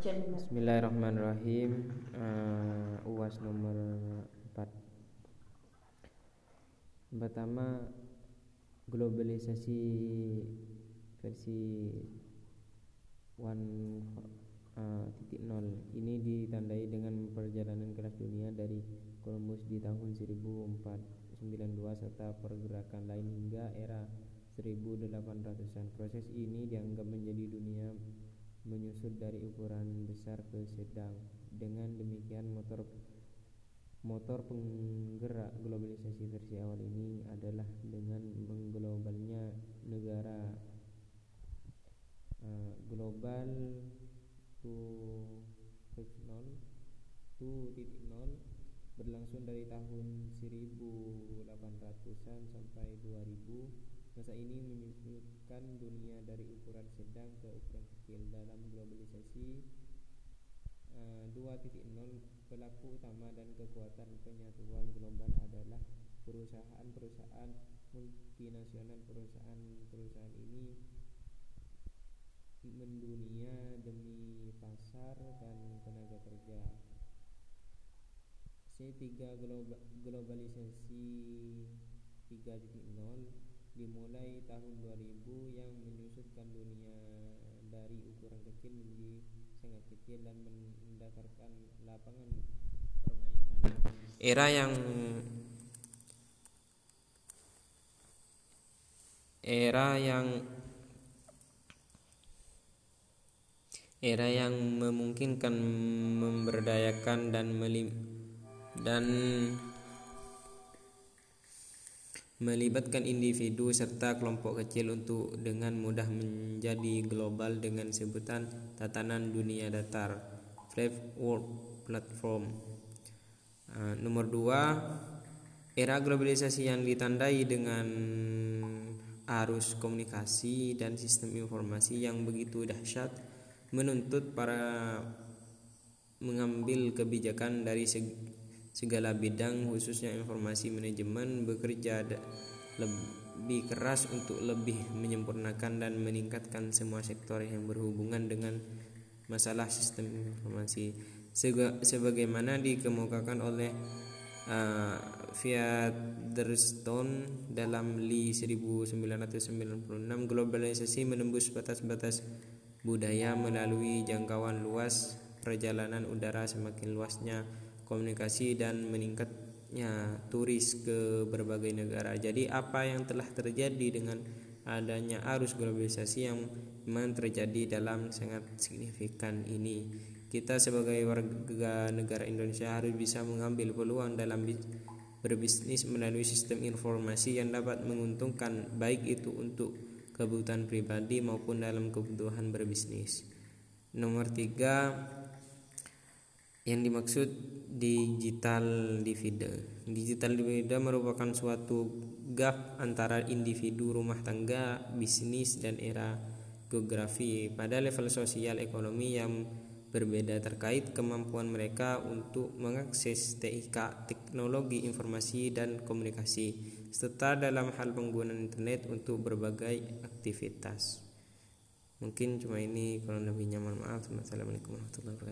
Bismillahirrahmanirrahim. Uh, UAS nomor 4 Pertama Globalisasi versi 1.0 uh, Ini ditandai dengan perjalanan kelas dunia dari Columbus di tahun 1492 serta pergerakan lain hingga era 1800-an. Proses ini dianggap menjadi dari ukuran besar ke sedang. Dengan demikian motor motor penggerak globalisasi versi awal ini adalah dengan mengglobalnya negara uh, global to 2.0 berlangsung dari tahun 1800-an sampai 2000 Masa ini menyusutkan dunia dari ukuran sedang ke ukuran kecil. Dalam globalisasi uh, eh, 2.0 pelaku utama dan kekuatan penyatuan global adalah perusahaan-perusahaan multinasional. Perusahaan-perusahaan ini mendunia demi pasar dan tenaga kerja. C3 globalisasi 3.0 dimulai tahun 2000 yang menyusutkan dunia dari ukuran kecil menjadi sangat kecil dan mendasarkan lapangan permainan. Era yang era yang era yang memungkinkan memberdayakan dan melim dan melibatkan individu serta kelompok kecil untuk dengan mudah menjadi global dengan sebutan tatanan dunia datar Flat Platform. Uh, nomor dua era globalisasi yang ditandai dengan arus komunikasi dan sistem informasi yang begitu dahsyat menuntut para mengambil kebijakan dari segi segala bidang khususnya informasi manajemen bekerja lebih keras untuk lebih menyempurnakan dan meningkatkan semua sektor yang berhubungan dengan masalah sistem informasi. Sebagaimana dikemukakan oleh uh, Featherstone dalam Lee 1996 globalisasi menembus batas-batas budaya melalui jangkauan luas perjalanan udara semakin luasnya komunikasi dan meningkatnya turis ke berbagai negara. Jadi apa yang telah terjadi dengan adanya arus globalisasi yang memang terjadi dalam sangat signifikan ini. Kita sebagai warga negara Indonesia harus bisa mengambil peluang dalam berbisnis melalui sistem informasi yang dapat menguntungkan baik itu untuk kebutuhan pribadi maupun dalam kebutuhan berbisnis. Nomor tiga yang dimaksud digital divide. Digital divide merupakan suatu gap antara individu, rumah tangga, bisnis dan era geografi pada level sosial ekonomi yang berbeda terkait kemampuan mereka untuk mengakses TIK teknologi informasi dan komunikasi serta dalam hal penggunaan internet untuk berbagai aktivitas. Mungkin cuma ini kurang lebihnya mohon maaf. Assalamualaikum warahmatullahi wabarakatuh.